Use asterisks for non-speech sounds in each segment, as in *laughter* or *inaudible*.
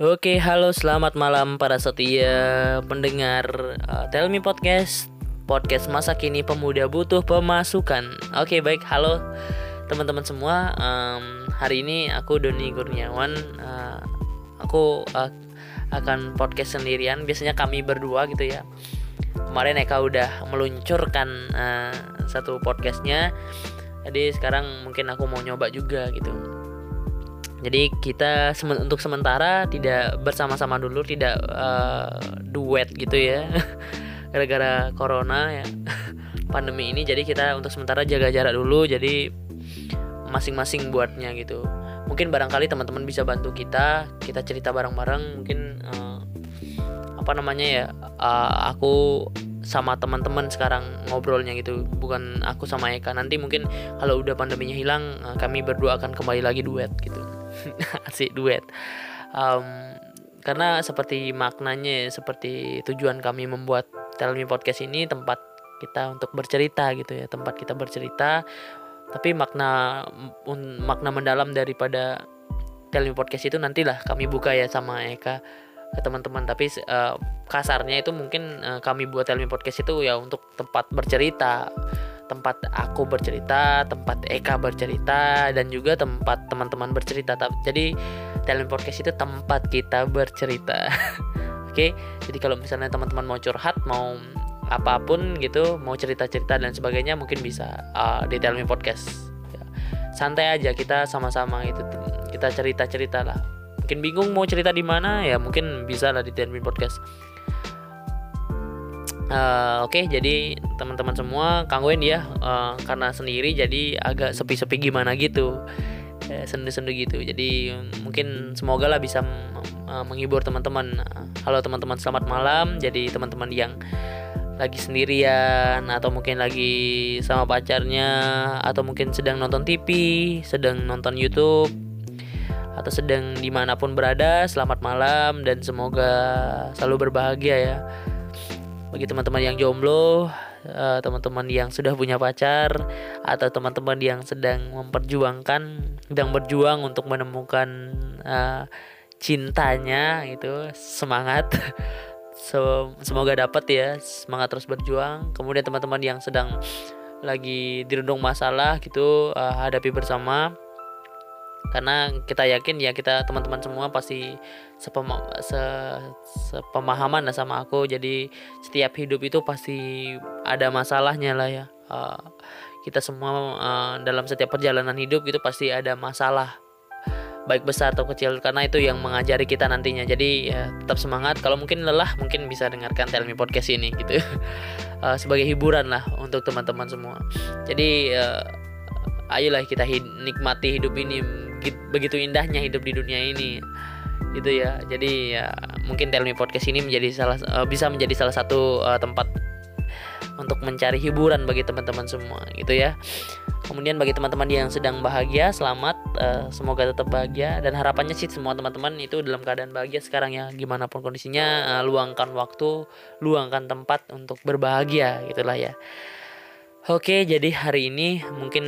Oke, halo, selamat malam para setia pendengar uh, Tell Me Podcast, podcast masa kini pemuda butuh pemasukan. Oke, baik, halo teman-teman semua. Um, hari ini aku Doni Kurniawan. Uh, aku uh, akan podcast sendirian. Biasanya kami berdua gitu ya. Kemarin Eka udah meluncurkan uh, satu podcastnya. Jadi sekarang mungkin aku mau nyoba juga gitu jadi kita untuk sementara tidak bersama-sama dulu, tidak uh, duet gitu ya. *laughs* Gara-gara corona ya. *laughs* Pandemi ini jadi kita untuk sementara jaga jarak dulu jadi masing-masing buatnya gitu. Mungkin barangkali teman-teman bisa bantu kita, kita cerita bareng-bareng mungkin uh, apa namanya ya? Uh, aku sama teman-teman sekarang ngobrolnya gitu bukan aku sama Eka nanti mungkin kalau udah pandeminya hilang kami berdua akan kembali lagi duet gitu *laughs* asik duet. Um, karena seperti maknanya seperti tujuan kami membuat Tell Podcast ini tempat kita untuk bercerita gitu ya tempat kita bercerita. Tapi makna makna mendalam daripada Tell Podcast itu nantilah kami buka ya sama Eka ke teman-teman. Tapi uh, kasarnya itu mungkin uh, kami buat Tell Podcast itu ya untuk tempat bercerita tempat aku bercerita, tempat Eka bercerita, dan juga tempat teman-teman bercerita. Jadi talent podcast itu tempat kita bercerita. *laughs* Oke, okay? jadi kalau misalnya teman-teman mau curhat, mau apa pun gitu, mau cerita-cerita dan sebagainya, mungkin bisa uh, di Tell Podcast. Ya. Santai aja kita sama-sama itu kita cerita-cerita lah. Mungkin bingung mau cerita di mana ya mungkin bisa lah di Tell Podcast Uh, Oke, okay, jadi teman-teman semua kangguin ya uh, karena sendiri jadi agak sepi-sepi gimana gitu, uh, sendu-sendu gitu. Jadi mungkin semoga lah bisa uh, menghibur teman-teman. Halo teman-teman, selamat malam. Jadi teman-teman yang lagi sendirian atau mungkin lagi sama pacarnya atau mungkin sedang nonton TV, sedang nonton YouTube atau sedang di mana pun berada, selamat malam dan semoga selalu berbahagia ya bagi teman-teman yang jomblo, eh, teman-teman yang sudah punya pacar, atau teman-teman yang sedang memperjuangkan, sedang berjuang untuk menemukan uh, cintanya, itu semangat. *laughs* semoga dapat ya, semangat terus berjuang. Kemudian teman-teman yang sedang lagi dirundung masalah gitu, uh, hadapi bersama karena kita yakin ya kita teman-teman semua pasti sepema se sepemahaman lah sama aku. Jadi setiap hidup itu pasti ada masalahnya lah ya. Uh, kita semua uh, dalam setiap perjalanan hidup itu pasti ada masalah baik besar atau kecil. Karena itu yang mengajari kita nantinya. Jadi ya tetap semangat. Kalau mungkin lelah mungkin bisa dengarkan Tell Podcast ini gitu. Uh, *laughs* sebagai hiburan lah untuk teman-teman semua. Jadi uh, ayolah kita hid nikmati hidup ini begitu indahnya hidup di dunia ini. Gitu ya. Jadi ya mungkin Tell Me Podcast ini menjadi salah uh, bisa menjadi salah satu uh, tempat untuk mencari hiburan bagi teman-teman semua gitu ya. Kemudian bagi teman-teman yang sedang bahagia selamat uh, semoga tetap bahagia. Dan harapannya sih semua teman-teman itu dalam keadaan bahagia sekarang ya. Gimana pun kondisinya uh, luangkan waktu luangkan tempat untuk berbahagia gitulah ya Oke, jadi hari ini mungkin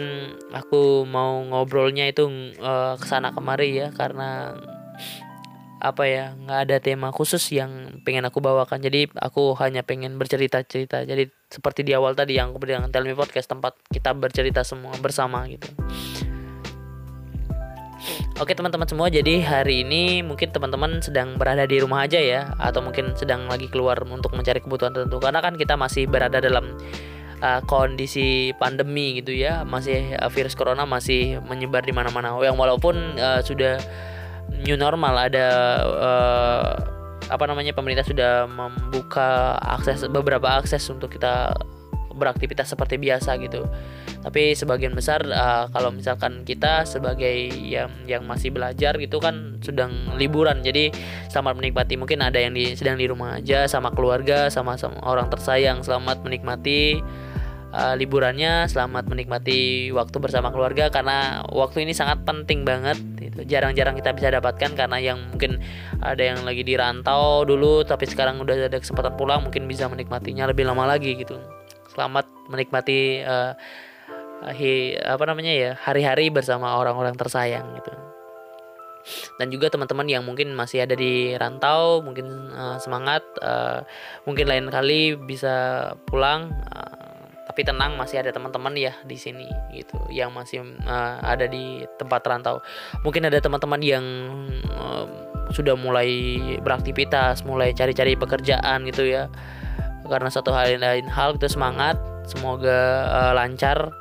aku mau ngobrolnya itu uh, ke sana kemari ya karena apa ya nggak ada tema khusus yang pengen aku bawakan. Jadi aku hanya pengen bercerita cerita. Jadi seperti di awal tadi yang aku bilang Tell Me Podcast tempat kita bercerita semua bersama gitu. Oke teman-teman semua, jadi hari ini mungkin teman-teman sedang berada di rumah aja ya, atau mungkin sedang lagi keluar untuk mencari kebutuhan tertentu. Karena kan kita masih berada dalam uh, kondisi pandemi gitu ya masih uh, virus corona masih menyebar di mana-mana. Yang walaupun uh, sudah new normal ada uh, apa namanya pemerintah sudah membuka akses beberapa akses untuk kita beraktivitas seperti biasa gitu. Tapi sebagian besar uh, kalau misalkan kita sebagai yang yang masih belajar gitu kan sedang liburan. Jadi selamat menikmati. Mungkin ada yang di, sedang di rumah aja sama keluarga sama sama orang tersayang. Selamat menikmati uh, liburannya selamat menikmati waktu bersama keluarga karena waktu ini sangat penting banget itu jarang-jarang kita bisa dapatkan karena yang mungkin ada yang lagi di rantau dulu tapi sekarang udah ada kesempatan pulang mungkin bisa menikmatinya lebih lama lagi gitu. Selamat menikmati uh, hi, apa namanya ya hari-hari bersama orang-orang tersayang gitu. Dan juga teman-teman yang mungkin masih ada di rantau mungkin uh, semangat uh, mungkin lain kali bisa pulang tapi tenang masih ada teman-teman ya di sini gitu. Yang masih uh, ada di tempat rantau. Mungkin ada teman-teman yang uh, sudah mulai beraktivitas mulai cari-cari pekerjaan gitu ya. Karena satu hal lain hal itu semangat semoga uh, lancar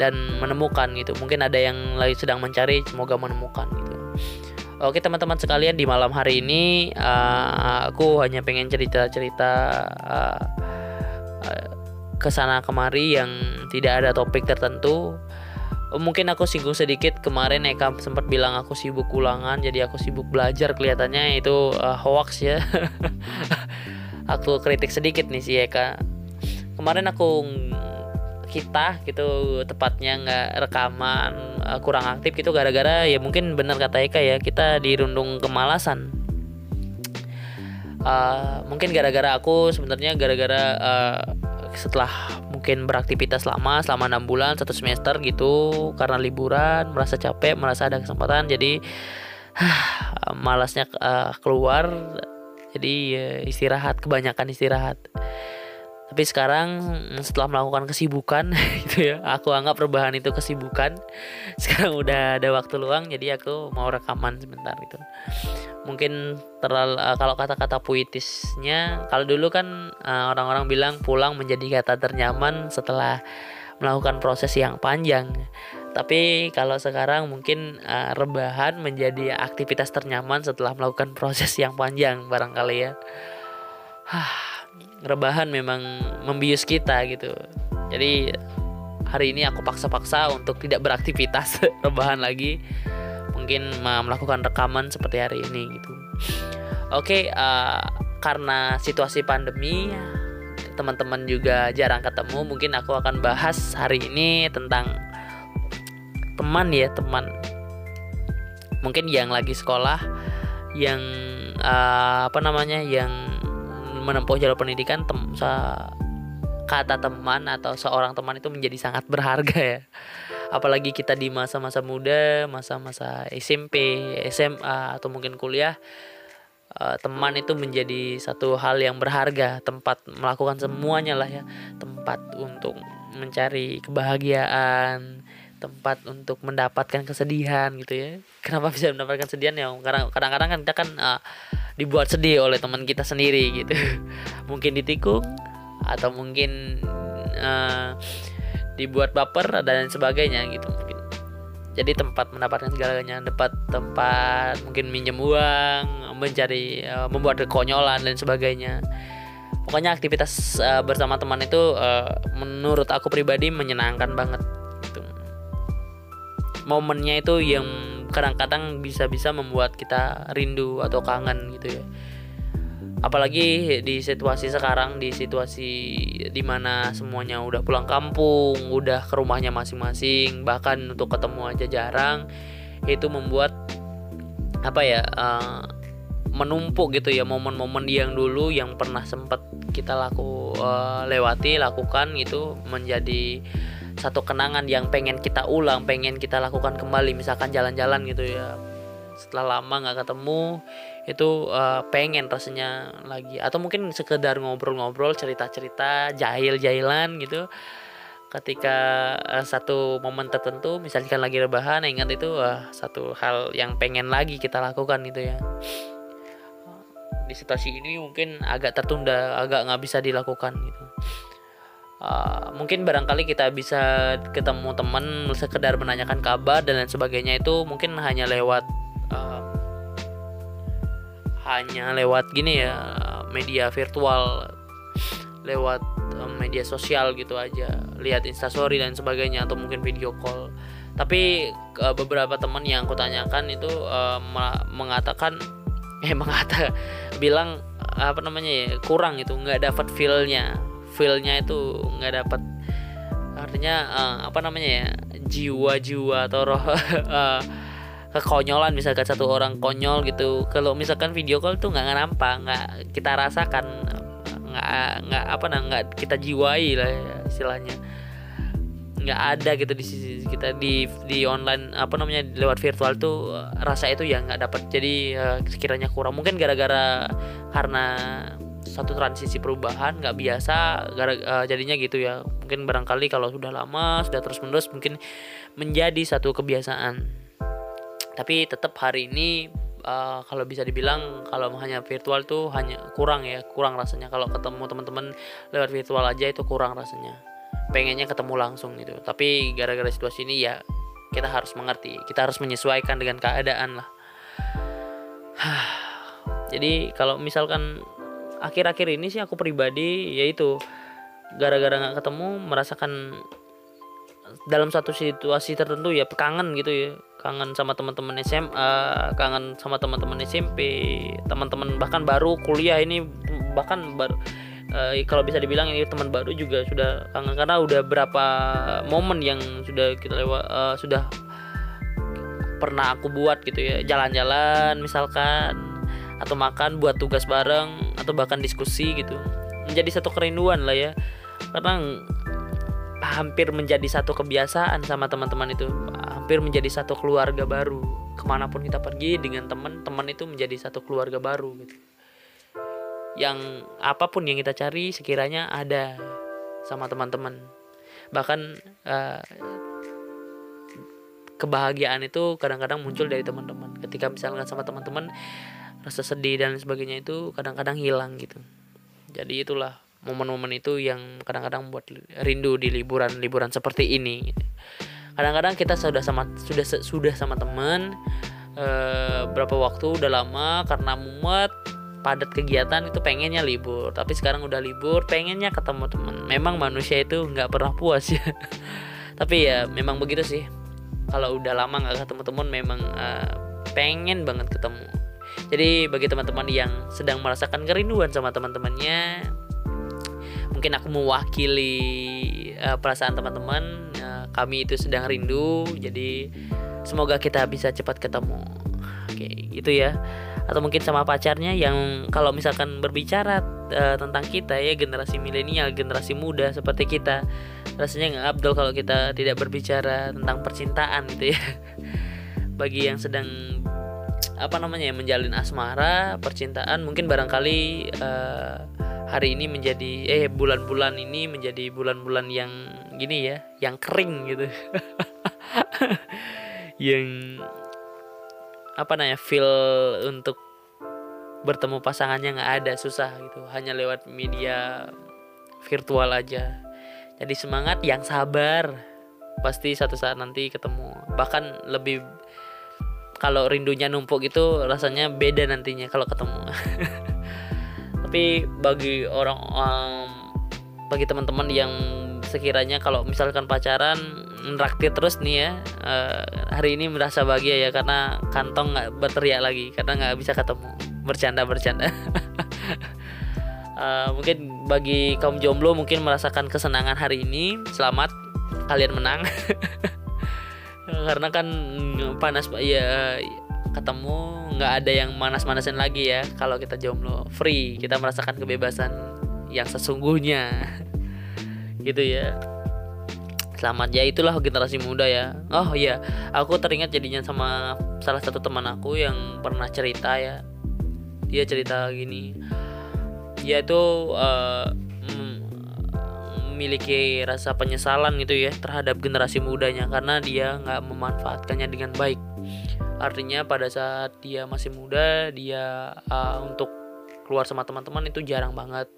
dan menemukan gitu. Mungkin ada yang lagi sedang mencari semoga menemukan gitu. Oke teman-teman sekalian di malam hari ini uh, aku hanya pengen cerita-cerita uh, uh, ke sana kemari yang tidak ada topik tertentu. Mungkin aku singgung sedikit kemarin Eka sempat bilang aku sibuk ulangan jadi aku sibuk belajar kelihatannya. Itu uh, hoax ya. *laughs* Aku kritik sedikit nih si Eka. Kemarin aku kita gitu tepatnya nggak rekaman uh, kurang aktif gitu gara-gara ya mungkin benar kata Eka ya kita dirundung kemalasan. Uh, mungkin gara-gara aku sebenarnya gara-gara uh, setelah mungkin beraktivitas lama selama enam bulan satu semester gitu karena liburan merasa capek merasa ada kesempatan jadi *sighs* malasnya uh, keluar jadi uh, istirahat kebanyakan istirahat tapi sekarang setelah melakukan kesibukan *laughs* gitu ya aku anggap perubahan itu kesibukan. *laughs* Sekarang udah ada waktu luang jadi aku mau rekaman sebentar gitu. Mungkin terlalu uh, kalau kata-kata puitisnya kalau dulu kan uh, orang-orang bilang pulang menjadi kata ternyaman setelah melakukan proses yang panjang. Tapi kalau sekarang mungkin uh, rebahan menjadi aktivitas ternyaman setelah melakukan *laughs* proses yang panjang barangkali ya *sighs* rebahan memang membius kita gitu. Jadi hari ini aku paksa-paksa untuk tidak beraktivitas *laughs* rebahan lagi. Mungkin melakukan rekaman seperti hari ini gitu. Oke okay, uh, karena situasi pandemi teman-teman juga jarang ketemu mungkin aku akan bahas hari ini tentang teman ya teman. Mungkin yang lagi sekolah yang uh, apa namanya yang menempuh jalur pendidikan tem kata teman atau seorang teman itu menjadi sangat berharga ya. Apalagi kita di masa-masa muda masa-masa SMP SMA atau mungkin kuliah uh, teman itu menjadi satu hal yang berharga. Tempat melakukan semuanya lah ya. Tempat untuk mencari kebahagiaan tempat untuk mendapatkan kesedihan gitu ya. Kenapa bisa mendapatkan kesedihan? Ya karena kadang-kadang kan kita kan uh, dibuat sedih oleh teman kita sendiri gitu. *laughs* Mungkin ditikung atau mungkin uh, dibuat baper dan sebagainya gitu mungkin. Jadi tempat mendapatkan segalanya tempat tempat mungkin minjem uang mencari uh, membuat kekonyolan dan sebagainya. Pokoknya aktivitas uh, bersama teman itu uh, menurut aku pribadi menyenangkan banget momennya itu yang kadang-kadang bisa-bisa membuat kita rindu atau kangen gitu ya. Apalagi di situasi sekarang di situasi di mana semuanya udah pulang kampung udah ke rumahnya masing-masing bahkan untuk ketemu aja jarang itu membuat apa ya uh, menumpuk gitu ya momen-momen yang dulu yang pernah sempat kita laku uh, lewati lakukan itu menjadi satu kenangan yang pengen kita ulang pengen kita lakukan kembali misalkan jalan-jalan gitu ya. Setelah lama nggak ketemu itu uh, pengen rasanya lagi. Atau mungkin sekedar ngobrol-ngobrol cerita-cerita jahil-jahilan gitu. Ketika uh, satu momen tertentu misalkan lagi rebahan ingat itu uh, satu hal yang pengen lagi kita lakukan itu ya. Di situasi ini mungkin agak tertunda agak nggak bisa dilakukan gitu Uh, mungkin barangkali kita bisa ketemu teman sekedar menanyakan kabar dan lain sebagainya itu mungkin hanya lewat uh, hanya lewat gini ya media virtual lewat uh, media sosial gitu aja lihat instastory dan sebagainya atau mungkin video call. Tapi uh, beberapa teman yang aku tanyakan itu uh, mengatakan *laughs* eh mengata bilang apa namanya ya kurang itu nggak dapat feelnya feelnya itu nggak dapat artinya uh, apa namanya ya jiwa-jiwa atau roh uh, *laughs* kekonyolan misalkan satu orang konyol gitu. Kalau misalkan video call tuh nggak nampak nggak kita rasakan nggak nggak apa nah nggak kita jiwai lah ya, istilahnya. Nggak ada gitu di sisi kita di di online apa namanya lewat virtual tuh rasa itu ya nggak dapat jadi uh, sekiranya kurang mungkin gara-gara karena satu transisi perubahan nggak biasa gara uh, jadinya gitu ya. Mungkin barangkali kalau sudah lama sudah terus menerus mungkin menjadi satu kebiasaan. Tapi tetap hari ini uh, kalau bisa dibilang kalau hanya virtual tuh hanya kurang ya kurang rasanya. Kalau ketemu teman-teman lewat virtual aja itu kurang rasanya. Pengennya ketemu langsung gitu. Tapi gara-gara situasi ini ya kita harus mengerti kita harus menyesuaikan dengan keadaan lah. *sighs* Jadi kalau misalkan akhir-akhir ini sih aku pribadi yaitu gara-gara nggak ketemu merasakan dalam satu situasi tertentu ya kangen gitu ya. Kangen sama teman-teman SMA kangen sama teman-teman SMP teman-teman bahkan baru kuliah ini bahkan baru uh, kalau bisa dibilang ini teman baru juga sudah kangen karena udah berapa momen yang sudah kita lewat uh, sudah pernah aku buat gitu ya. Jalan-jalan misalkan atau makan buat tugas bareng atau bahkan diskusi gitu. Menjadi satu kerinduan lah ya. Karena hampir menjadi satu kebiasaan sama teman-teman itu. Hampir menjadi satu keluarga baru. Ke mana pun kita pergi dengan teman-teman itu menjadi satu keluarga baru gitu. Yang apa pun yang kita cari sekiranya ada sama teman-teman. Bahkan uh, kebahagiaan itu kadang-kadang muncul dari teman-teman. Ketika misalkan sama teman-teman rasa sedih dan sebagainya itu kadang-kadang hilang gitu. Jadi itulah momen-momen itu yang kadang-kadang buat rindu di liburan-liburan seperti ini. Kadang-kadang kita sudah sama sudah sudah sama teman uh, berapa waktu udah lama karena mumet padat kegiatan itu pengennya libur. Tapi sekarang udah libur pengennya ketemu temen. Memang manusia itu nggak pernah puas ya. *laughs* Tapi ya memang begitu sih. Kalau udah lama nggak ketemu temen memang uh, pengen banget ketemu jadi bagi teman-teman yang sedang merasakan kerinduan sama teman-temannya mungkin aku mewakili uh, perasaan teman-teman uh, kami itu sedang rindu. Jadi semoga kita bisa cepat ketemu. Oke gitu ya. Atau mungkin sama pacarnya yang kalau misalkan berbicara uh, tentang kita ya generasi milenial generasi muda seperti kita rasanya nggak abdul kalau kita tidak berbicara tentang percintaan gitu ya. *laughs* Bagi yang sedang apa namanya ya, menjalin asmara percintaan. Mungkin barangkali uh, hari ini menjadi eh bulan-bulan ini menjadi bulan-bulan yang gini ya yang kering gitu. *laughs* Yang apa namanya feel untuk bertemu pasangannya nggak ada susah gitu. Hanya lewat media virtual aja. Jadi semangat yang sabar. Pasti satu saat nanti ketemu. Bahkan lebih kalau rindunya numpuk itu rasanya beda nantinya kalau ketemu. *laughs* Tapi bagi orang um, bagi teman-teman yang sekiranya kalau misalkan pacaran nraktir terus nih ya uh, hari ini merasa bahagia ya karena kantong nggak berteriak lagi karena nggak bisa ketemu. Bercanda bercanda. Uh, *laughs* mungkin bagi kaum jomblo mungkin merasakan kesenangan hari ini. Selamat kalian menang *laughs* karena kan panas ya ketemu nggak ada yang manas-manasin lagi ya. Kalau kita jomblo free kita merasakan kebebasan yang sesungguhnya. *laughs* Gitu ya. Selamat ya itulah generasi muda ya. Oh iya. Aku teringat jadinya sama salah satu teman aku yang pernah cerita ya. Dia cerita gini. Dia itu uh, memiliki rasa penyesalan gitu ya terhadap generasi mudanya karena dia nggak memanfaatkannya dengan baik. Artinya pada saat dia masih muda dia uh, untuk keluar sama teman-teman itu jarang banget.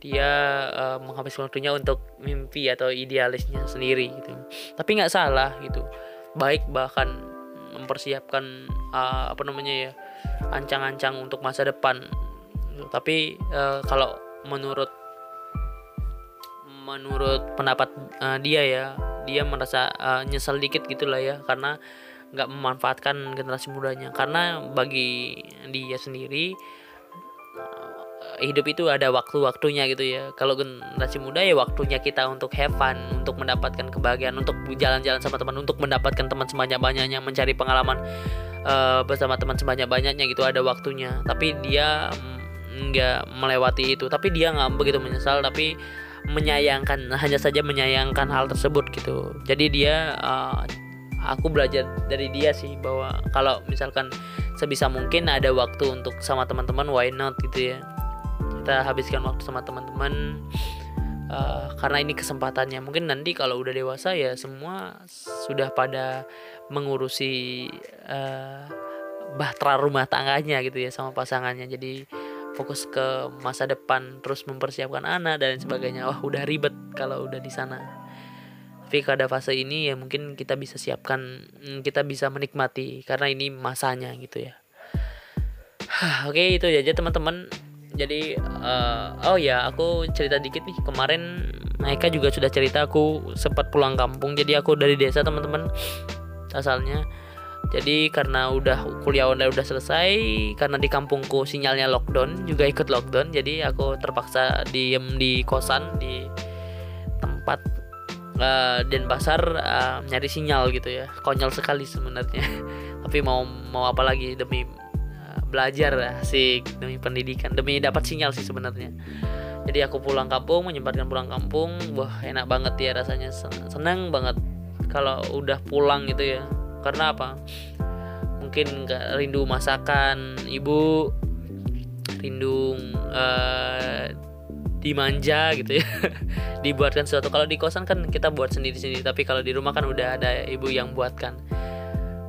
Dia uh, menghabiskan waktunya untuk mimpi atau idealisnya sendiri gitu. Tapi nggak salah gitu. Baik bahkan mempersiapkan uh, apa namanya ya ancang-ancang untuk masa depan. Tapi uh, kalau menurut menurut pendapat uh, dia ya dia merasa uh, nyesel dikit gitulah ya karena nggak memanfaatkan generasi mudanya. Karena bagi dia sendiri hidup itu ada waktu-waktunya gitu ya. Kalau generasi muda ya waktunya kita untuk have fun untuk mendapatkan kebahagiaan untuk jalan-jalan sama teman untuk mendapatkan teman sebanyak-banyaknya mencari pengalaman uh, bersama teman sebanyak-banyaknya gitu ada waktunya. Tapi dia nggak melewati itu. Tapi dia nggak begitu menyesal tapi menyayangkan hanya saja menyayangkan hal tersebut gitu. Jadi dia uh, aku belajar dari dia sih bahwa kalau misalkan sebisa mungkin ada waktu untuk sama teman-teman why not gitu ya. Kita habiskan waktu sama teman-teman uh, karena ini kesempatannya. Mungkin nanti kalau udah dewasa ya semua sudah pada mengurusi uh, bahtera rumah tangganya gitu ya sama pasangannya. Jadi fokus ke masa depan terus mempersiapkan anak dan sebagainya. Wah udah ribet kalau udah di sana. Tapi pada fase ini ya mungkin kita bisa siapkan hmm, kita bisa menikmati karena ini masanya gitu ya. *sighs* Oke itu aja teman-teman. Jadi uh, oh ya aku cerita dikit nih. Kemarin Naika juga sudah cerita aku sempat pulang kampung. Jadi aku dari desa teman-teman. Asalnya jadi karena udah kuliah online udah selesai karena di kampungku sinyalnya lockdown juga ikut lockdown jadi aku terpaksa diem di kosan di tempat uh, Denpasar uh, nyari sinyal gitu ya. Konyol sekali sebenarnya. *laughs* Tapi mau mau apa lagi? Demi uh, belajar sih demi pendidikan demi dapat sinyal sih sebenarnya. Jadi aku pulang kampung menyempatkan pulang kampung wah enak banget ya rasanya. Seneng banget kalau udah pulang gitu ya karena apa? Mungkin rindu masakan ibu rindu uh, dimanja gitu ya. *laughs* Dibuatkan sesuatu. Kalau di kosan kan kita buat sendiri sendiri tapi kalau di rumah kan udah ada ibu yang buatkan.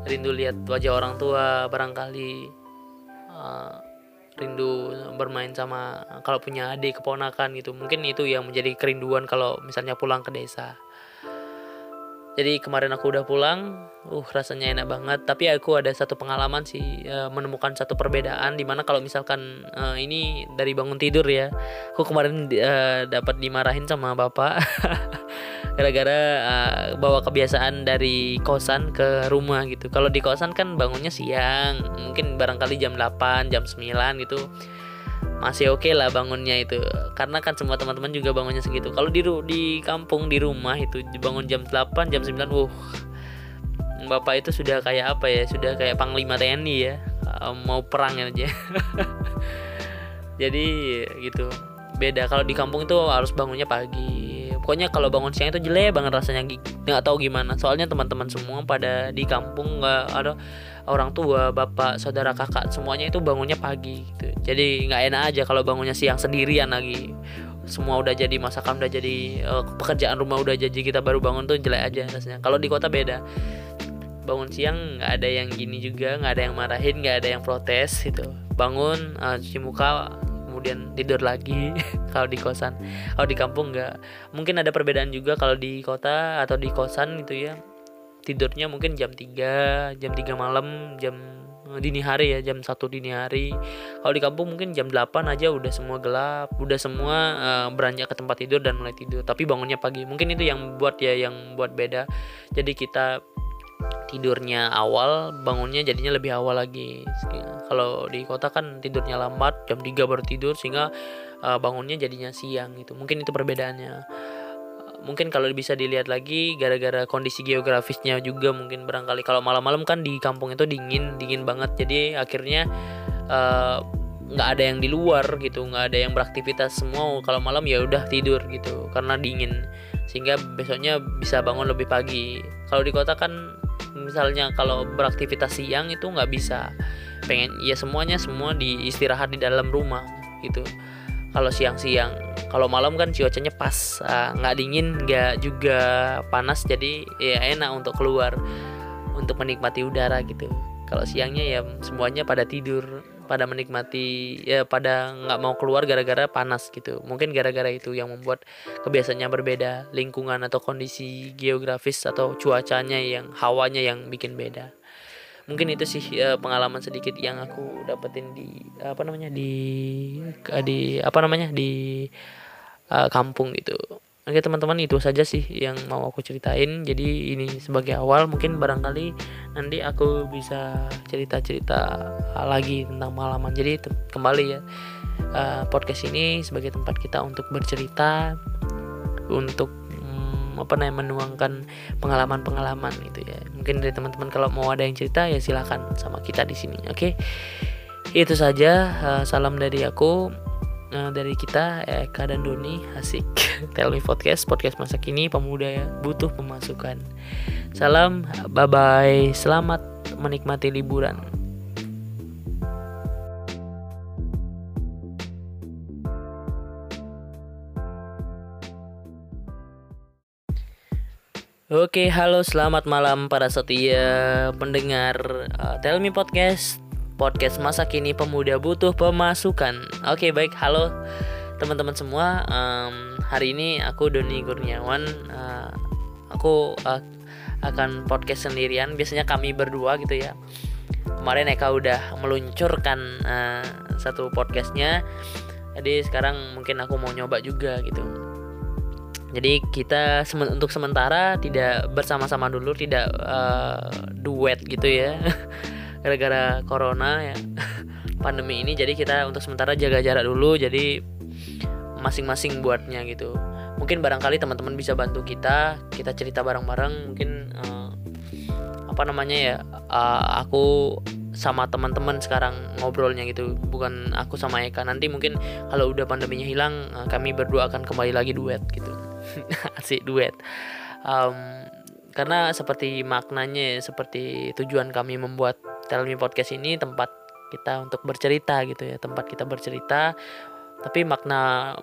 Rindu lihat wajah orang tua barangkali uh, rindu bermain sama kalau punya adik keponakan gitu. Mungkin itu yang menjadi kerinduan kalau misalnya pulang ke desa jadi kemarin aku udah pulang uh rasanya enak banget. Tapi aku ada satu pengalaman sih uh, menemukan satu perbedaan di mana kalau misalkan uh, ini dari bangun tidur ya aku kemarin uh, dapat dimarahin sama bapak. *laughs* Gara-gara uh, bawa kebiasaan dari kosan ke rumah gitu. Kalau di kosan kan bangunnya siang mungkin barangkali jam 8 jam 9 gitu masih oke okay lah bangunnya itu. Karena kan semua teman-teman juga bangunnya segitu. Kalau di di kampung di rumah itu bangun jam 8 jam 9 wuh bapak itu sudah kayak apa ya sudah kayak panglima TNI ya. Mau perang aja. *laughs* Jadi gitu. Beda kalau di kampung itu harus bangunnya pagi. Pokoknya kalau bangun siang itu jelek banget rasanya nggak tahu gimana. Soalnya teman-teman semua pada di kampung nggak ada orang tua bapak saudara kakak semuanya itu bangunnya pagi gitu. Jadi nggak enak aja kalau bangunnya siang sendirian lagi. Semua udah jadi masakan udah jadi uh, pekerjaan rumah udah jadi kita baru bangun tuh jelek aja rasanya. Kalau di kota beda. Bangun siang nggak ada yang gini juga nggak ada yang marahin nggak ada yang protes gitu. Bangun uh, cuci muka kemudian tidur lagi *laughs* kalau di kosan. Kalau di kampung nggak. Mungkin ada perbedaan juga kalau di kota atau di kosan gitu ya tidurnya mungkin jam 3 jam 3 malam jam dini hari ya jam satu dini hari. Kalau di kampung mungkin jam 8 aja udah semua gelap udah semua uh, beranjak ke tempat tidur dan mulai tidur. Tapi bangunnya pagi mungkin itu yang buat ya yang buat beda. Jadi kita tidurnya awal bangunnya jadinya lebih awal lagi. Kalau di kota kan tidurnya lambat jam 3 baru tidur sehingga uh, bangunnya jadinya siang gitu. Mungkin itu perbedaannya mungkin kalau bisa dilihat lagi gara-gara kondisi geografisnya juga mungkin barangkali kalau malam-malam kan di kampung itu dingin dingin banget. Jadi akhirnya eh, nggak uh, ada yang di luar gitu nggak ada yang beraktivitas semua. Kalau malam ya udah tidur gitu karena dingin. Sehingga besoknya bisa bangun lebih pagi. Kalau di kota kan misalnya kalau beraktivitas siang itu nggak bisa. Pengen ya semuanya semua di istirahat di dalam rumah gitu kalau siang-siang kalau malam kan cuacanya pas ah, nggak uh, dingin nggak juga panas jadi ya enak untuk keluar untuk menikmati udara gitu. Kalau siangnya ya semuanya pada tidur pada menikmati ya pada nggak mau keluar gara-gara panas gitu. Mungkin gara-gara itu yang membuat kebiasaannya berbeda lingkungan atau kondisi geografis atau cuacanya yang hawanya yang bikin beda mungkin itu sih uh, pengalaman sedikit yang aku dapetin di apa namanya di di apa namanya di uh, kampung gitu. Oke teman-teman itu saja sih yang mau aku ceritain. Jadi ini sebagai awal mungkin barangkali nanti aku bisa cerita-cerita lagi tentang pengalaman. Jadi kembali ya uh, podcast ini sebagai tempat kita untuk bercerita Untuk apa namanya menuangkan pengalaman-pengalaman gitu ya. Mungkin dari teman-teman kalau mau ada yang cerita ya silahkan sama kita di sini oke? Okay? itu saja uh, salam dari aku uh, dari kita Eka dan Doni asik. *laughs* Tell Me Podcast podcast masa kini pemuda ya butuh pemasukan. Salam bye bye selamat menikmati liburan Oke, halo, selamat malam para setia pendengar uh, Tell Me Podcast, podcast masa kini pemuda butuh pemasukan. Oke, baik, halo teman-teman semua. Um, hari ini aku Doni Kurniawan, uh, aku uh, akan podcast sendirian. Biasanya kami berdua gitu ya. Kemarin Eka udah meluncurkan uh, satu podcastnya, jadi sekarang mungkin aku mau nyoba juga gitu jadi kita untuk sementara tidak bersama-sama dulu tidak uh, duet gitu ya. *laughs* Gara-gara corona ya. *laughs* Pandemi ini jadi kita untuk sementara jaga jarak dulu jadi masing-masing buatnya gitu. Mungkin barangkali teman-teman bisa bantu kita kita cerita bareng-bareng mungkin uh, apa namanya ya uh, aku sama teman-teman sekarang ngobrolnya gitu. Bukan aku sama Eka. Nanti mungkin kalau udah pandeminya hilang kami berdua akan kembali lagi duet gitu *laughs* asik duet. Um, karena seperti maknanya seperti tujuan kami membuat Tell Me Podcast ini tempat kita untuk bercerita gitu ya tempat kita bercerita. Tapi makna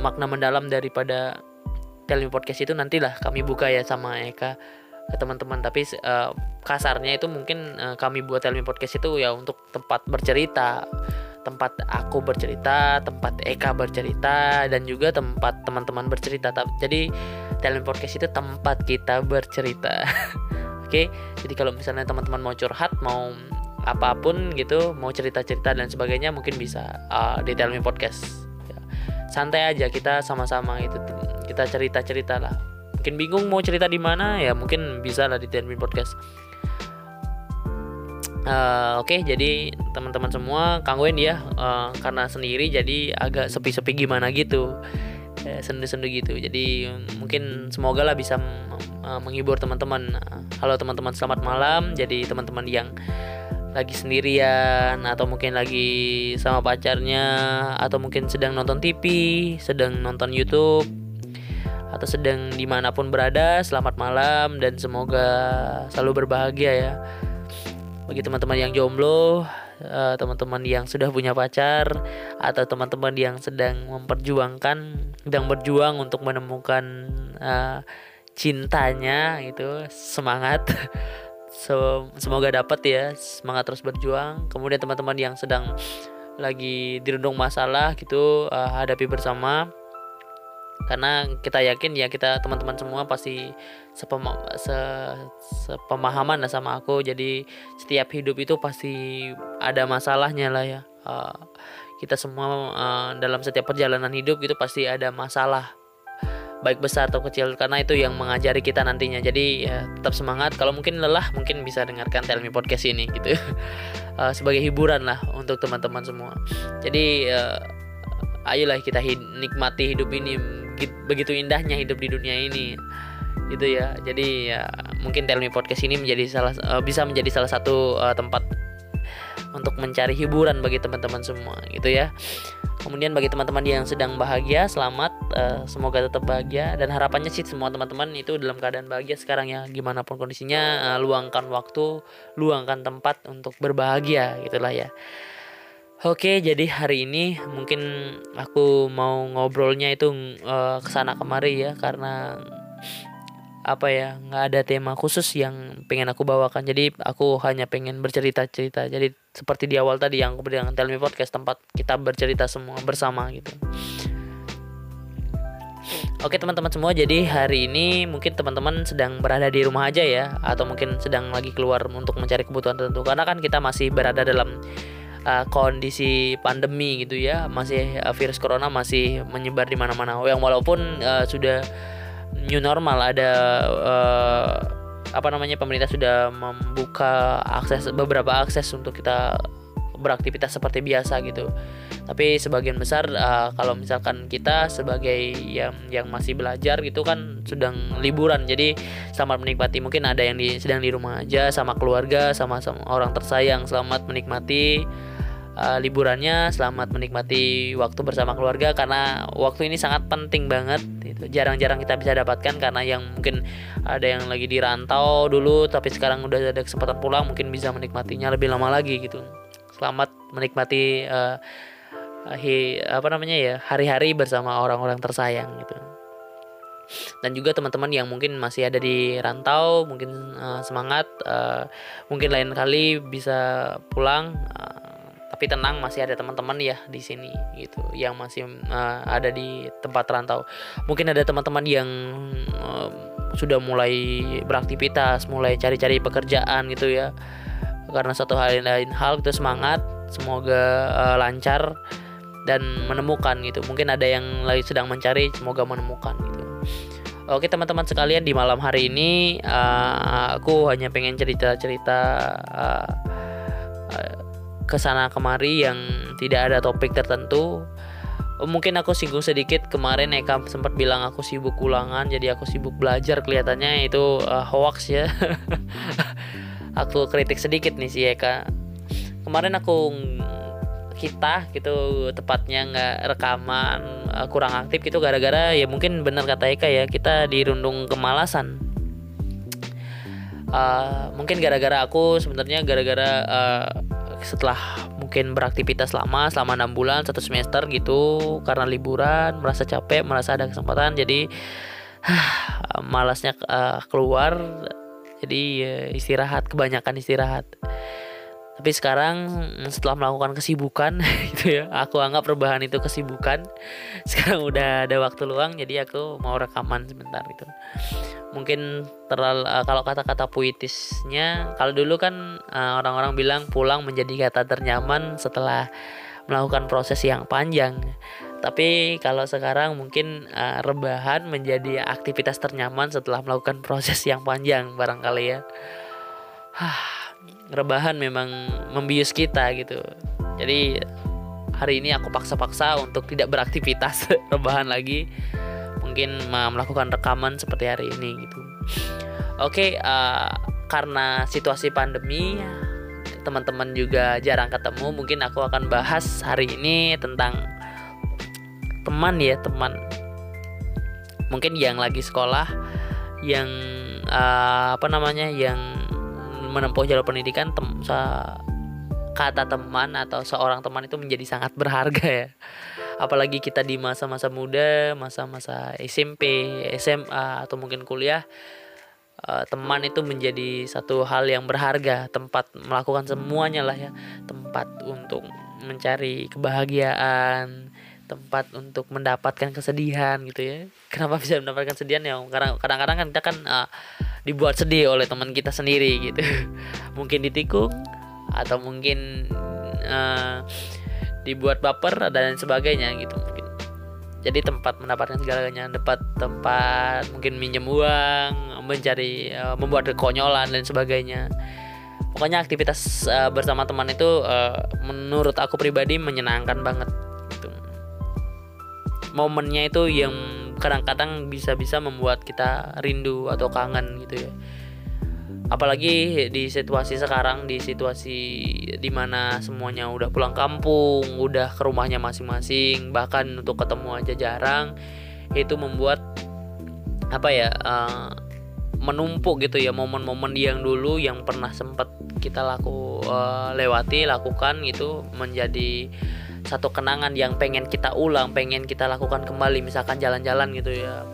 makna mendalam daripada Tell Me Podcast itu nantilah kami buka ya sama Eka ke teman-teman. Tapi uh, kasarnya itu mungkin uh, kami buat Tell Me Podcast itu ya untuk tempat bercerita tempat aku bercerita, tempat Eka bercerita, dan juga tempat teman-teman bercerita. Jadi Talent Podcast itu tempat kita bercerita. *laughs* Oke, okay? jadi kalau misalnya teman-teman mau curhat, mau apa pun gitu, mau cerita-cerita dan sebagainya, mungkin bisa uh, di Talent Podcast. Ya. Santai aja kita sama-sama gitu, kita cerita-cerita lah. Mungkin bingung mau cerita di mana, ya mungkin bisa lah di Talent Podcast. Uh, Oke, okay, jadi teman-teman semua kangguin ya uh, karena sendiri jadi agak sepi-sepi gimana gitu, uh, sendu-sendu gitu. Jadi mungkin semoga lah bisa uh, menghibur teman-teman. halo teman-teman, selamat malam. Jadi teman-teman yang lagi sendirian atau mungkin lagi sama pacarnya atau mungkin sedang nonton TV, sedang nonton YouTube atau sedang di mana pun berada, selamat malam dan semoga selalu berbahagia ya bagi teman-teman yang jomblo, uh, teman-teman yang sudah punya pacar, atau teman-teman yang sedang memperjuangkan, sedang berjuang untuk menemukan uh, cintanya, itu semangat. *laughs* Semoga dapat ya, semangat terus berjuang. Kemudian teman-teman yang sedang lagi dirundung masalah gitu, uh, hadapi bersama karena kita yakin ya kita teman-teman semua pasti sepema se sepemahaman lah sama aku. Jadi setiap hidup itu pasti ada masalahnya lah ya. Uh, kita semua uh, dalam setiap perjalanan hidup itu pasti ada masalah baik besar atau kecil. Karena itu yang mengajari kita nantinya. Jadi ya tetap semangat. Kalau mungkin lelah mungkin bisa dengarkan Tell Me Podcast ini gitu. Uh, *laughs* sebagai hiburan lah untuk teman-teman semua. Jadi uh, ayolah kita hid nikmati hidup ini begitu indahnya hidup di dunia ini. Gitu ya. Jadi ya mungkin Tell Me Podcast ini menjadi salah uh, bisa menjadi salah satu uh, tempat untuk mencari hiburan bagi teman-teman semua gitu ya. Kemudian bagi teman-teman yang sedang bahagia selamat uh, semoga tetap bahagia. Dan harapannya sih semua teman-teman itu dalam keadaan bahagia sekarang ya. Gimana pun kondisinya uh, luangkan waktu luangkan tempat untuk berbahagia gitulah ya Oke, jadi hari ini mungkin aku mau ngobrolnya itu uh, ke sana kemari ya karena apa ya nggak ada tema khusus yang pengen aku bawakan. Jadi aku hanya pengen bercerita cerita jadi seperti di awal tadi yang aku bilang Tell Me Podcast tempat kita bercerita semua bersama gitu. Oke teman-teman semua jadi hari ini mungkin teman-teman sedang berada di rumah aja ya atau mungkin sedang lagi keluar untuk mencari kebutuhan tertentu. Karena kan kita masih berada dalam uh, kondisi pandemi gitu ya masih uh, virus corona masih menyebar di mana-mana. Yang walaupun uh, sudah new normal ada uh, apa namanya pemerintah sudah membuka akses beberapa akses untuk kita beraktivitas seperti biasa gitu. Tapi sebagian besar uh, kalau misalkan kita sebagai yang yang masih belajar gitu kan sedang liburan. Jadi selamat menikmati. Mungkin ada yang di sedang di rumah aja sama keluarga sama sama orang tersayang. Selamat menikmati uh, liburannya, selamat menikmati waktu bersama keluarga karena waktu ini sangat penting banget. Itu jarang-jarang kita bisa dapatkan karena yang mungkin ada yang lagi di rantau dulu tapi sekarang udah ada kesempatan pulang mungkin bisa menikmatinya lebih lama lagi gitu. Selamat menikmati uh, hi, apa namanya ya hari-hari bersama orang-orang tersayang gitu dan juga teman-teman yang mungkin masih ada di rantau mungkin uh, semangat uh, mungkin lain kali bisa pulang uh, tapi tenang masih ada teman-teman ya di sini gitu. Yang masih uh, ada di tempat rantau. Mungkin ada teman-teman yang uh, sudah mulai beraktivitas mulai cari-cari pekerjaan gitu ya. Karena satu hal lain hal itu semangat semoga uh, lancar dan menemukan gitu. Mungkin ada yang lagi sedang mencari semoga menemukan gitu. Oke teman-teman sekalian di malam hari ini uh, aku hanya pengen cerita-cerita ke sana kemari yang tidak ada topik tertentu. Mungkin aku singgung sedikit kemarin Eka sempat bilang aku sibuk ulangan jadi aku sibuk belajar kelihatannya itu uh, hoax ya. *laughs* aku kritik sedikit nih si Eka. Kemarin aku kita gitu tepatnya nggak rekaman uh, kurang aktif gitu gara-gara ya mungkin benar kata Eka ya kita dirundung kemalasan uh, mungkin gara-gara aku sebenarnya gara-gara uh, setelah mungkin beraktivitas lama selama enam bulan satu semester gitu karena liburan merasa capek merasa ada kesempatan jadi *sighs* malasnya uh, keluar jadi uh, istirahat kebanyakan istirahat. Tapi sekarang setelah melakukan kesibukan *laughs* gitu ya aku anggap perubahan itu kesibukan. *laughs* Sekarang udah ada waktu luang jadi aku mau rekaman sebentar gitu mungkin terlalu uh, kalau kata-kata puitisnya kalau dulu kan uh, orang-orang bilang pulang menjadi kata ternyaman setelah melakukan proses yang panjang. Tapi kalau sekarang mungkin uh, rebahan menjadi aktivitas ternyaman setelah melakukan *laughs* proses yang panjang barangkali ya. Rebahan memang membius kita gitu. Jadi hari ini aku paksa-paksa untuk tidak beraktivitas *laughs* rebahan lagi mungkin melakukan rekaman seperti hari ini gitu. Oke okay, uh, karena situasi pandemi teman-teman juga jarang ketemu mungkin aku akan bahas hari ini tentang teman ya teman. Mungkin yang lagi sekolah yang uh, apa namanya yang menempuh jalur pendidikan tem kata teman atau seorang teman itu menjadi sangat berharga ya apalagi kita di masa-masa muda masa-masa SMP SMA atau mungkin kuliah uh, teman itu menjadi satu hal yang berharga. Tempat melakukan semuanya lah ya. Tempat untuk mencari kebahagiaan tempat untuk mendapatkan kesedihan gitu ya. Kenapa bisa mendapatkan kesedihan ya? Karena kadang-kadang kan kita kan uh, dibuat sedih oleh teman kita sendiri gitu. *laughs* Mungkin ditikung atau mungkin uh, dibuat baper dan sebagainya gitu mungkin. Jadi tempat mendapatkan segalanya tempat tempat mungkin minjem uang mencari uh, membuat kekonyolan dan sebagainya. Pokoknya aktivitas uh, bersama teman itu uh, menurut aku pribadi menyenangkan banget gitu. momennya itu yang kadang-kadang bisa-bisa membuat kita rindu atau kangen gitu ya apalagi di situasi sekarang di situasi di mana semuanya udah pulang kampung udah ke rumahnya masing-masing bahkan untuk ketemu aja jarang itu membuat apa ya uh, menumpuk gitu ya momen-momen yang dulu yang pernah sempat kita laku uh, lewati lakukan itu menjadi satu kenangan yang pengen kita ulang pengen kita lakukan kembali misalkan jalan-jalan gitu ya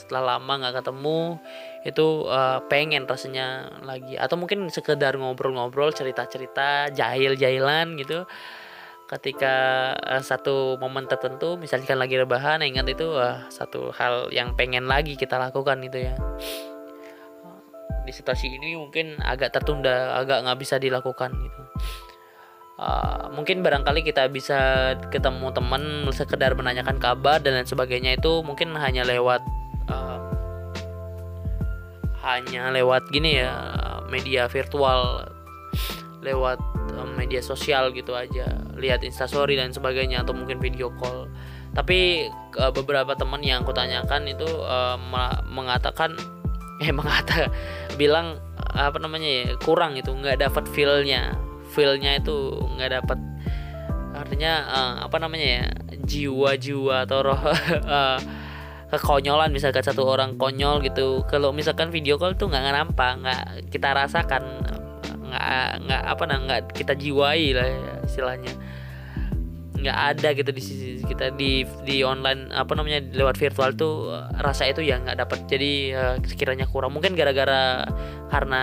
setelah lama nggak ketemu itu uh, pengen rasanya lagi. Atau mungkin sekedar ngobrol-ngobrol cerita-cerita jahil-jahilan gitu. Ketika uh, satu momen tertentu misalkan lagi rebahan ingat itu uh, satu hal yang pengen lagi kita lakukan gitu ya. Di situasi ini mungkin agak tertunda agak nggak bisa dilakukan gitu. Uh, mungkin barangkali kita bisa ketemu teman sekedar menanyakan kabar dan lain sebagainya itu mungkin hanya lewat uh, hanya lewat gini ya media virtual lewat uh, media sosial gitu aja lihat instastory dan sebagainya atau mungkin video call. Tapi uh, beberapa teman yang aku tanyakan itu uh, mengatakan *laughs* eh mengata bilang apa namanya ya kurang itu nggak dapat feelnya. Feelnya itu nggak dapat artinya uh, apa namanya ya jiwa-jiwa atau roh uh, *laughs* kekonyolan misalkan satu orang konyol gitu. Kalau misalkan video call tuh nggak nampak nggak kita rasakan nggak nggak apa nah nggak kita jiwai lah ya, istilahnya. Nggak ada gitu di sisi kita di di online apa namanya lewat virtual tuh rasa itu ya nggak dapat jadi uh, sekiranya kurang. Mungkin gara-gara karena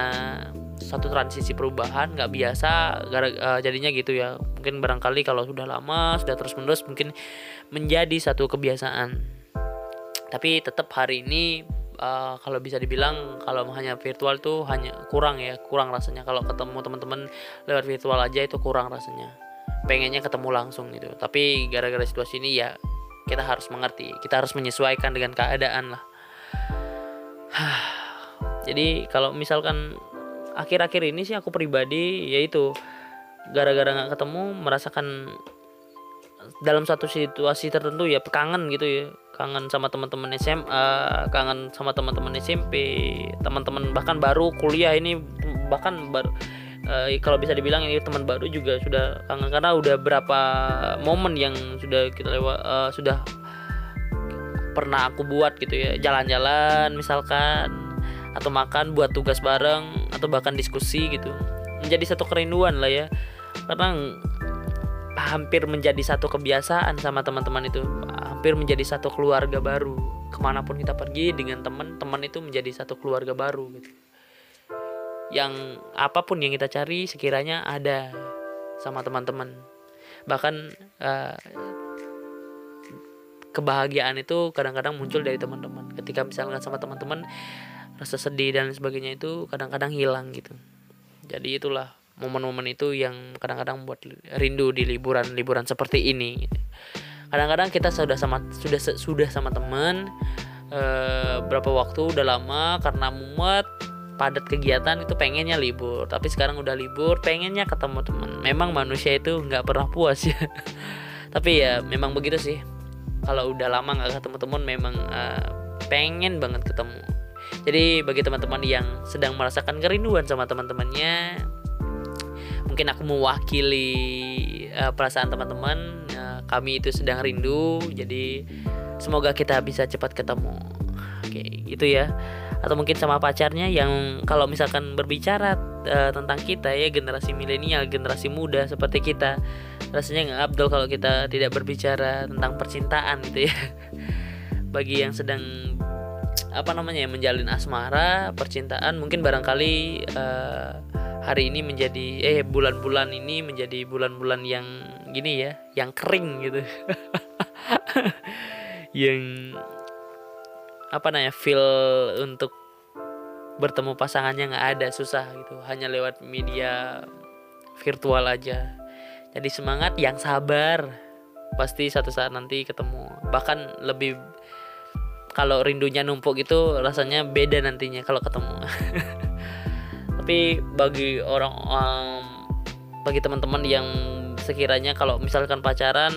satu transisi perubahan nggak biasa gara uh, jadinya gitu ya. Mungkin barangkali kalau sudah lama sudah terus menerus mungkin menjadi satu kebiasaan tapi tetap hari ini uh, kalau bisa dibilang kalau hanya virtual tuh hanya kurang ya kurang rasanya. Kalau ketemu teman-teman lewat virtual aja itu kurang rasanya. Pengennya ketemu langsung gitu. Tapi gara-gara situasi ini ya kita harus mengerti. Kita harus menyesuaikan dengan keadaan lah. *sighs* Jadi kalau misalkan akhir-akhir ini sih aku pribadi yaitu gara-gara nggak ketemu merasakan dalam satu situasi tertentu ya kangen gitu ya kangen sama teman-teman SMA kangen sama teman-teman SMP teman-teman bahkan baru kuliah ini bahkan baru uh, kalau bisa dibilang ini teman baru juga sudah kangen karena udah berapa momen yang sudah kita lewat uh, sudah pernah aku buat gitu ya. Jalan-jalan misalkan atau makan buat tugas bareng atau bahkan diskusi gitu. Menjadi satu kerinduan lah ya. Karena hampir menjadi satu kebiasaan sama teman-teman itu. Hampir menjadi satu keluarga baru. Ke mana pun kita pergi dengan teman teman itu menjadi satu keluarga baru gitu. Yang apa pun yang kita cari sekiranya ada sama teman-teman. Bahkan uh, kebahagiaan itu kadang-kadang muncul dari teman-teman. Ketika misalkan sama teman-teman rasa sedih dan sebagainya itu kadang-kadang hilang gitu. Jadi itulah momen-momen itu yang kadang-kadang buat rindu di liburan-liburan seperti ini. Kadang-kadang kita sudah sama sudah sudah sama teman uh, berapa waktu udah lama karena mumet padat kegiatan itu pengennya libur. Tapi sekarang udah libur pengennya ketemu teman memang manusia itu nggak pernah puas. Ya *laughs* tapi ya memang begitu sih. Kalau udah lama nggak ketemu teman memang uh, pengen banget ketemu. Jadi bagi teman-teman yang sedang merasakan kerinduan sama teman-temannya mungkin aku mewakili uh, perasaan teman-teman uh, kami itu sedang rindu jadi semoga kita bisa cepat ketemu. Oke gitu ya. Atau mungkin sama pacarnya yang kalau misalkan berbicara uh, tentang kita ya generasi milenial generasi muda seperti kita rasanya nggak abdul kalau kita tidak berbicara tentang percintaan gitu ya. *laughs* Bagi yang sedang apa namanya ya menjalin asmara percintaan mungkin barangkali uh, hari ini menjadi eh bulan-bulan ini menjadi bulan-bulan yang gini ya yang kering gitu. *laughs* Yang apa namanya feel untuk bertemu pasangannya nggak ada susah gitu. Hanya lewat media virtual aja. Jadi semangat yang sabar. Pasti satu saat nanti ketemu. Bahkan lebih kalau rindunya numpuk itu rasanya beda nantinya kalau ketemu *laughs* tapi bagi orang um, bagi teman-teman yang sekiranya kalau misalkan pacaran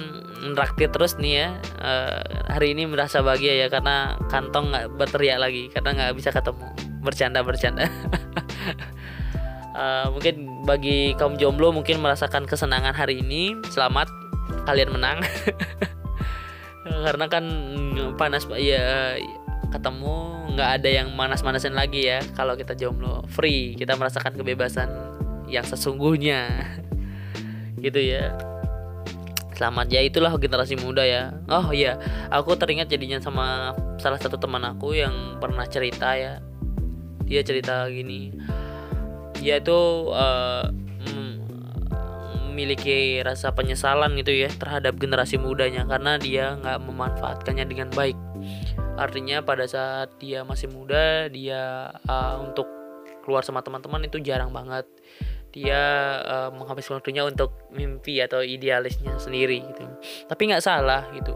nraktir terus nih ya uh, hari ini merasa bahagia ya karena kantong nggak berteriak lagi karena nggak bisa ketemu. Bercanda bercanda. Uh, *laughs* mungkin bagi kaum jomblo mungkin merasakan kesenangan hari ini selamat kalian menang. *laughs* Karena kan panas ya ketemu nggak ada yang manas-manasin lagi ya. Kalau kita jomblo free kita merasakan kebebasan yang sesungguhnya. *laughs* Gitu ya. Selamat ya itulah generasi muda ya. Oh iya aku teringat jadinya sama salah satu teman aku yang pernah cerita ya. Dia cerita gini. Dia itu uh, memiliki rasa penyesalan gitu ya terhadap generasi mudanya. Karena dia nggak memanfaatkannya dengan baik artinya pada saat dia masih muda dia uh, untuk keluar sama teman-teman itu jarang banget. Dia uh, menghabiskan waktunya untuk mimpi atau idealisnya sendiri gitu. Tapi nggak salah gitu.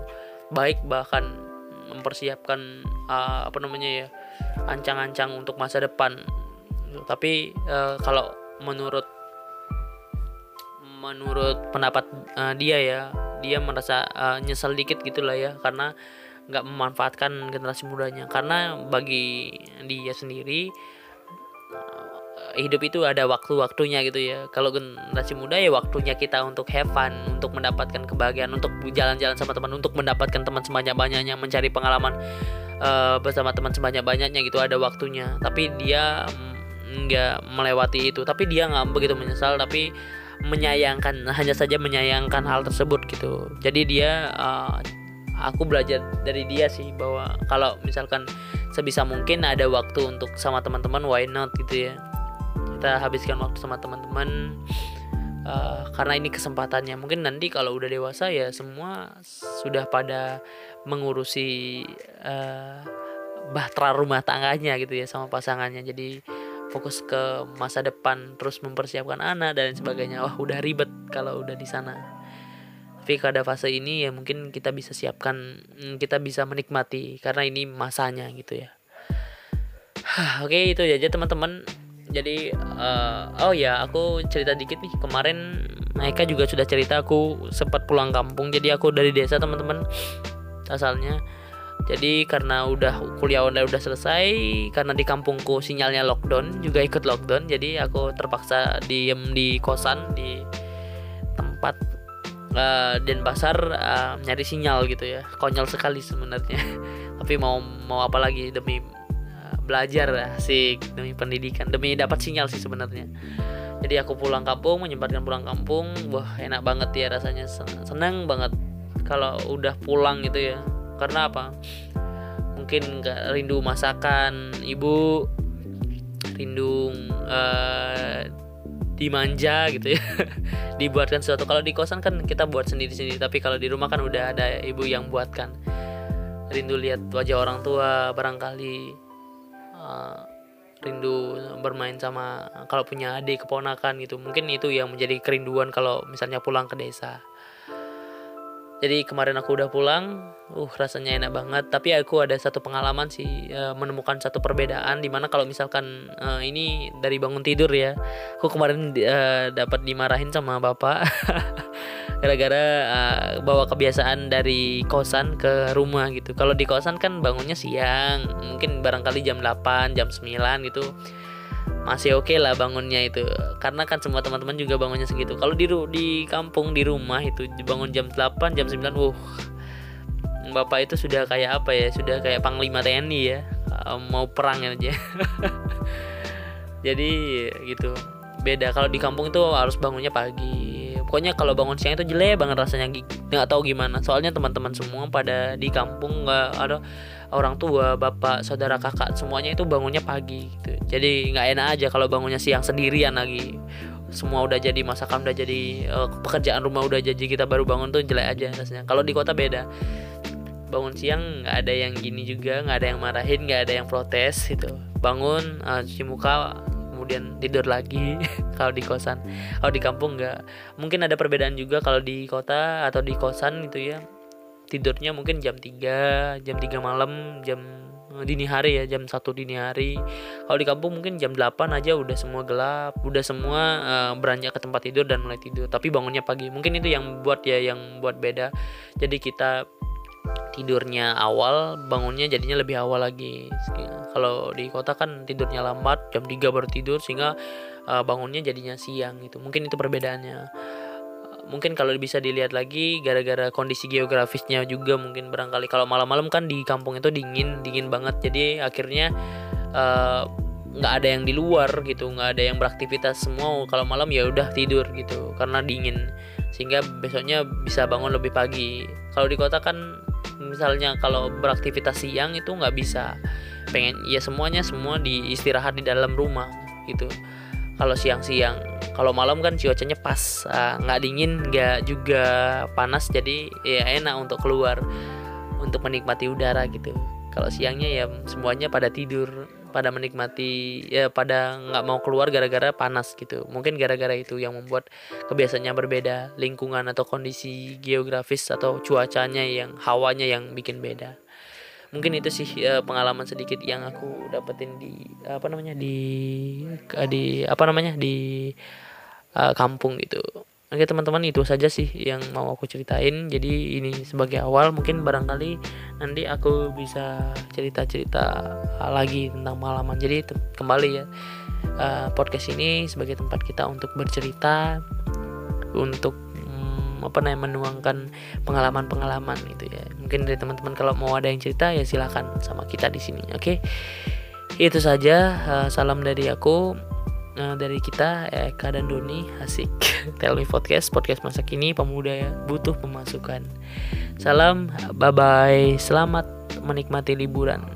Baik bahkan mempersiapkan uh, apa namanya ya ancang-ancang untuk masa depan. Tapi uh, kalau menurut menurut pendapat uh, dia ya dia merasa uh, nyesel dikit gitulah ya. Karena nggak memanfaatkan generasi mudanya. Karena bagi dia sendiri hidup itu ada waktu-waktunya gitu ya. Kalau generasi muda ya waktunya kita untuk have fun untuk mendapatkan kebahagiaan untuk jalan-jalan sama teman untuk mendapatkan teman sebanyak-banyaknya mencari pengalaman uh, bersama teman sebanyak-banyaknya gitu ada waktunya. Tapi dia nggak melewati itu. Tapi dia nggak begitu menyesal tapi menyayangkan hanya saja menyayangkan hal tersebut gitu. Jadi dia uh, aku belajar dari dia sih bahwa kalau misalkan sebisa mungkin ada waktu untuk sama teman-teman why not gitu ya. Kita habiskan waktu sama teman-teman uh, karena ini kesempatannya. Mungkin nanti kalau udah dewasa ya semua sudah pada mengurusi uh, bahtera rumah tangganya gitu ya sama pasangannya. Jadi fokus ke masa depan terus mempersiapkan anak dan sebagainya. Wah udah ribet kalau udah di sana tapi pada fase ini ya mungkin kita bisa siapkan hmm, kita bisa menikmati karena ini masanya gitu ya. *sighs* Oke itu aja teman-teman. Jadi uh, oh ya aku cerita dikit nih. Kemarin mereka juga sudah cerita aku sempat pulang kampung. Jadi aku dari desa teman-teman asalnya. Jadi karena udah kuliah online udah selesai karena di kampungku sinyalnya lockdown juga ikut lockdown. Jadi aku terpaksa diem di kosan di tempat uh, Denpasar uh, nyari sinyal gitu ya. Konyol sekali sebenarnya. *laughs* Tapi mau mau apa lagi? Demi uh, belajar sih demi pendidikan. Demi dapat sinyal sih sebenarnya. Jadi aku pulang kampung menyempatkan pulang kampung wah enak banget ya rasanya. Senang banget kalau udah pulang gitu ya. Karena apa? Mungkin rindu masakan ibu rindu uh, dimanja gitu ya. *laughs* Dibuatkan sesuatu. Kalau di kosan kan kita buat sendiri sendiri tapi kalau di rumah kan udah ada ibu yang buatkan. Rindu lihat wajah orang tua barangkali uh, rindu bermain sama kalau punya adik keponakan gitu. Mungkin itu yang menjadi kerinduan kalau misalnya pulang ke desa jadi kemarin aku udah pulang uh rasanya enak banget. Tapi aku ada satu pengalaman sih uh, menemukan satu perbedaan di mana kalau misalkan uh, ini dari bangun tidur ya aku kemarin uh, dapat dimarahin sama bapak. *laughs* Gara-gara uh, bawa kebiasaan dari kosan ke rumah gitu. Kalau di kosan kan bangunnya siang mungkin barangkali jam 8 jam 9 gitu masih oke okay lah bangunnya itu. Karena kan semua teman-teman juga bangunnya segitu. Kalau di di kampung di rumah itu bangun jam 8 jam 9 uh. Bapak itu sudah kayak apa ya? Sudah kayak panglima TNI ya. Mau perang aja *laughs* jadi gitu. Beda. Kalau di kampung itu harus bangunnya pagi pokoknya kalau bangun siang itu jelek banget rasanya nggak tahu gimana. Soalnya teman-teman semua pada di kampung nggak ada orang tua bapak saudara kakak semuanya itu bangunnya pagi gitu. Jadi nggak enak aja kalau bangunnya siang sendirian lagi. Semua udah jadi masakan udah jadi uh, pekerjaan rumah udah jadi kita baru bangun tuh jelek aja rasanya. Kalau di kota beda. Bangun siang nggak ada yang gini juga nggak ada yang marahin nggak ada yang protes gitu. Bangun uh, cuci muka kemudian tidur lagi *laughs* kalau di kosan. Kalau di kampung nggak. Mungkin ada perbedaan juga kalau di kota atau di kosan gitu ya. Tidurnya mungkin jam 3 jam 3 malam jam dini hari ya jam satu dini hari. Kalau di kampung mungkin jam 8 aja udah semua gelap udah semua uh, beranjak ke tempat tidur dan mulai tidur. Tapi bangunnya pagi. Mungkin itu yang buat ya yang buat beda. Jadi kita tidurnya awal bangunnya jadinya lebih awal lagi. Kalau di kota kan tidurnya lambat jam 3 baru tidur sehingga uh, bangunnya jadinya siang gitu. Mungkin itu perbedaannya. Mungkin kalau bisa dilihat lagi gara-gara kondisi geografisnya juga mungkin barangkali. Kalau malam-malam kan di kampung itu dingin dingin banget. Jadi akhirnya eh, nggak uh, ada yang di luar gitu nggak ada yang beraktivitas semua. Kalau malam ya udah tidur gitu karena dingin. Sehingga besoknya bisa bangun lebih pagi. Kalau di kota kan misalnya kalau beraktivitas siang itu nggak bisa. Pengen ya semuanya semua di istirahat di dalam rumah gitu. Kalau siang-siang kalau malam kan cuacanya pas ah, nggak uh, dingin nggak juga panas jadi ya enak untuk keluar untuk menikmati udara gitu. Kalau siangnya ya semuanya pada tidur pada menikmati ya pada nggak mau keluar gara-gara panas gitu. Mungkin gara-gara itu yang membuat kebiasaannya berbeda lingkungan atau kondisi geografis atau cuacanya yang hawanya yang bikin beda. Mungkin itu sih uh, pengalaman sedikit yang aku dapetin di apa namanya di di apa namanya di uh, kampung gitu Oke teman-teman itu saja sih yang mau aku ceritain. Jadi ini sebagai awal mungkin barangkali nanti aku bisa cerita-cerita lagi tentang pengalaman. Jadi kembali ya uh, podcast ini sebagai tempat kita untuk bercerita, untuk um, apa namanya menuangkan pengalaman-pengalaman gitu ya. Mungkin dari teman-teman kalau mau ada yang cerita ya silakan sama kita di sini. Oke. Itu saja. Uh, salam dari aku uh, dari kita Eka dan Doni asik. *laughs* Tell Me Podcast podcast masa kini pemuda ya butuh pemasukan. Salam bye bye selamat menikmati liburan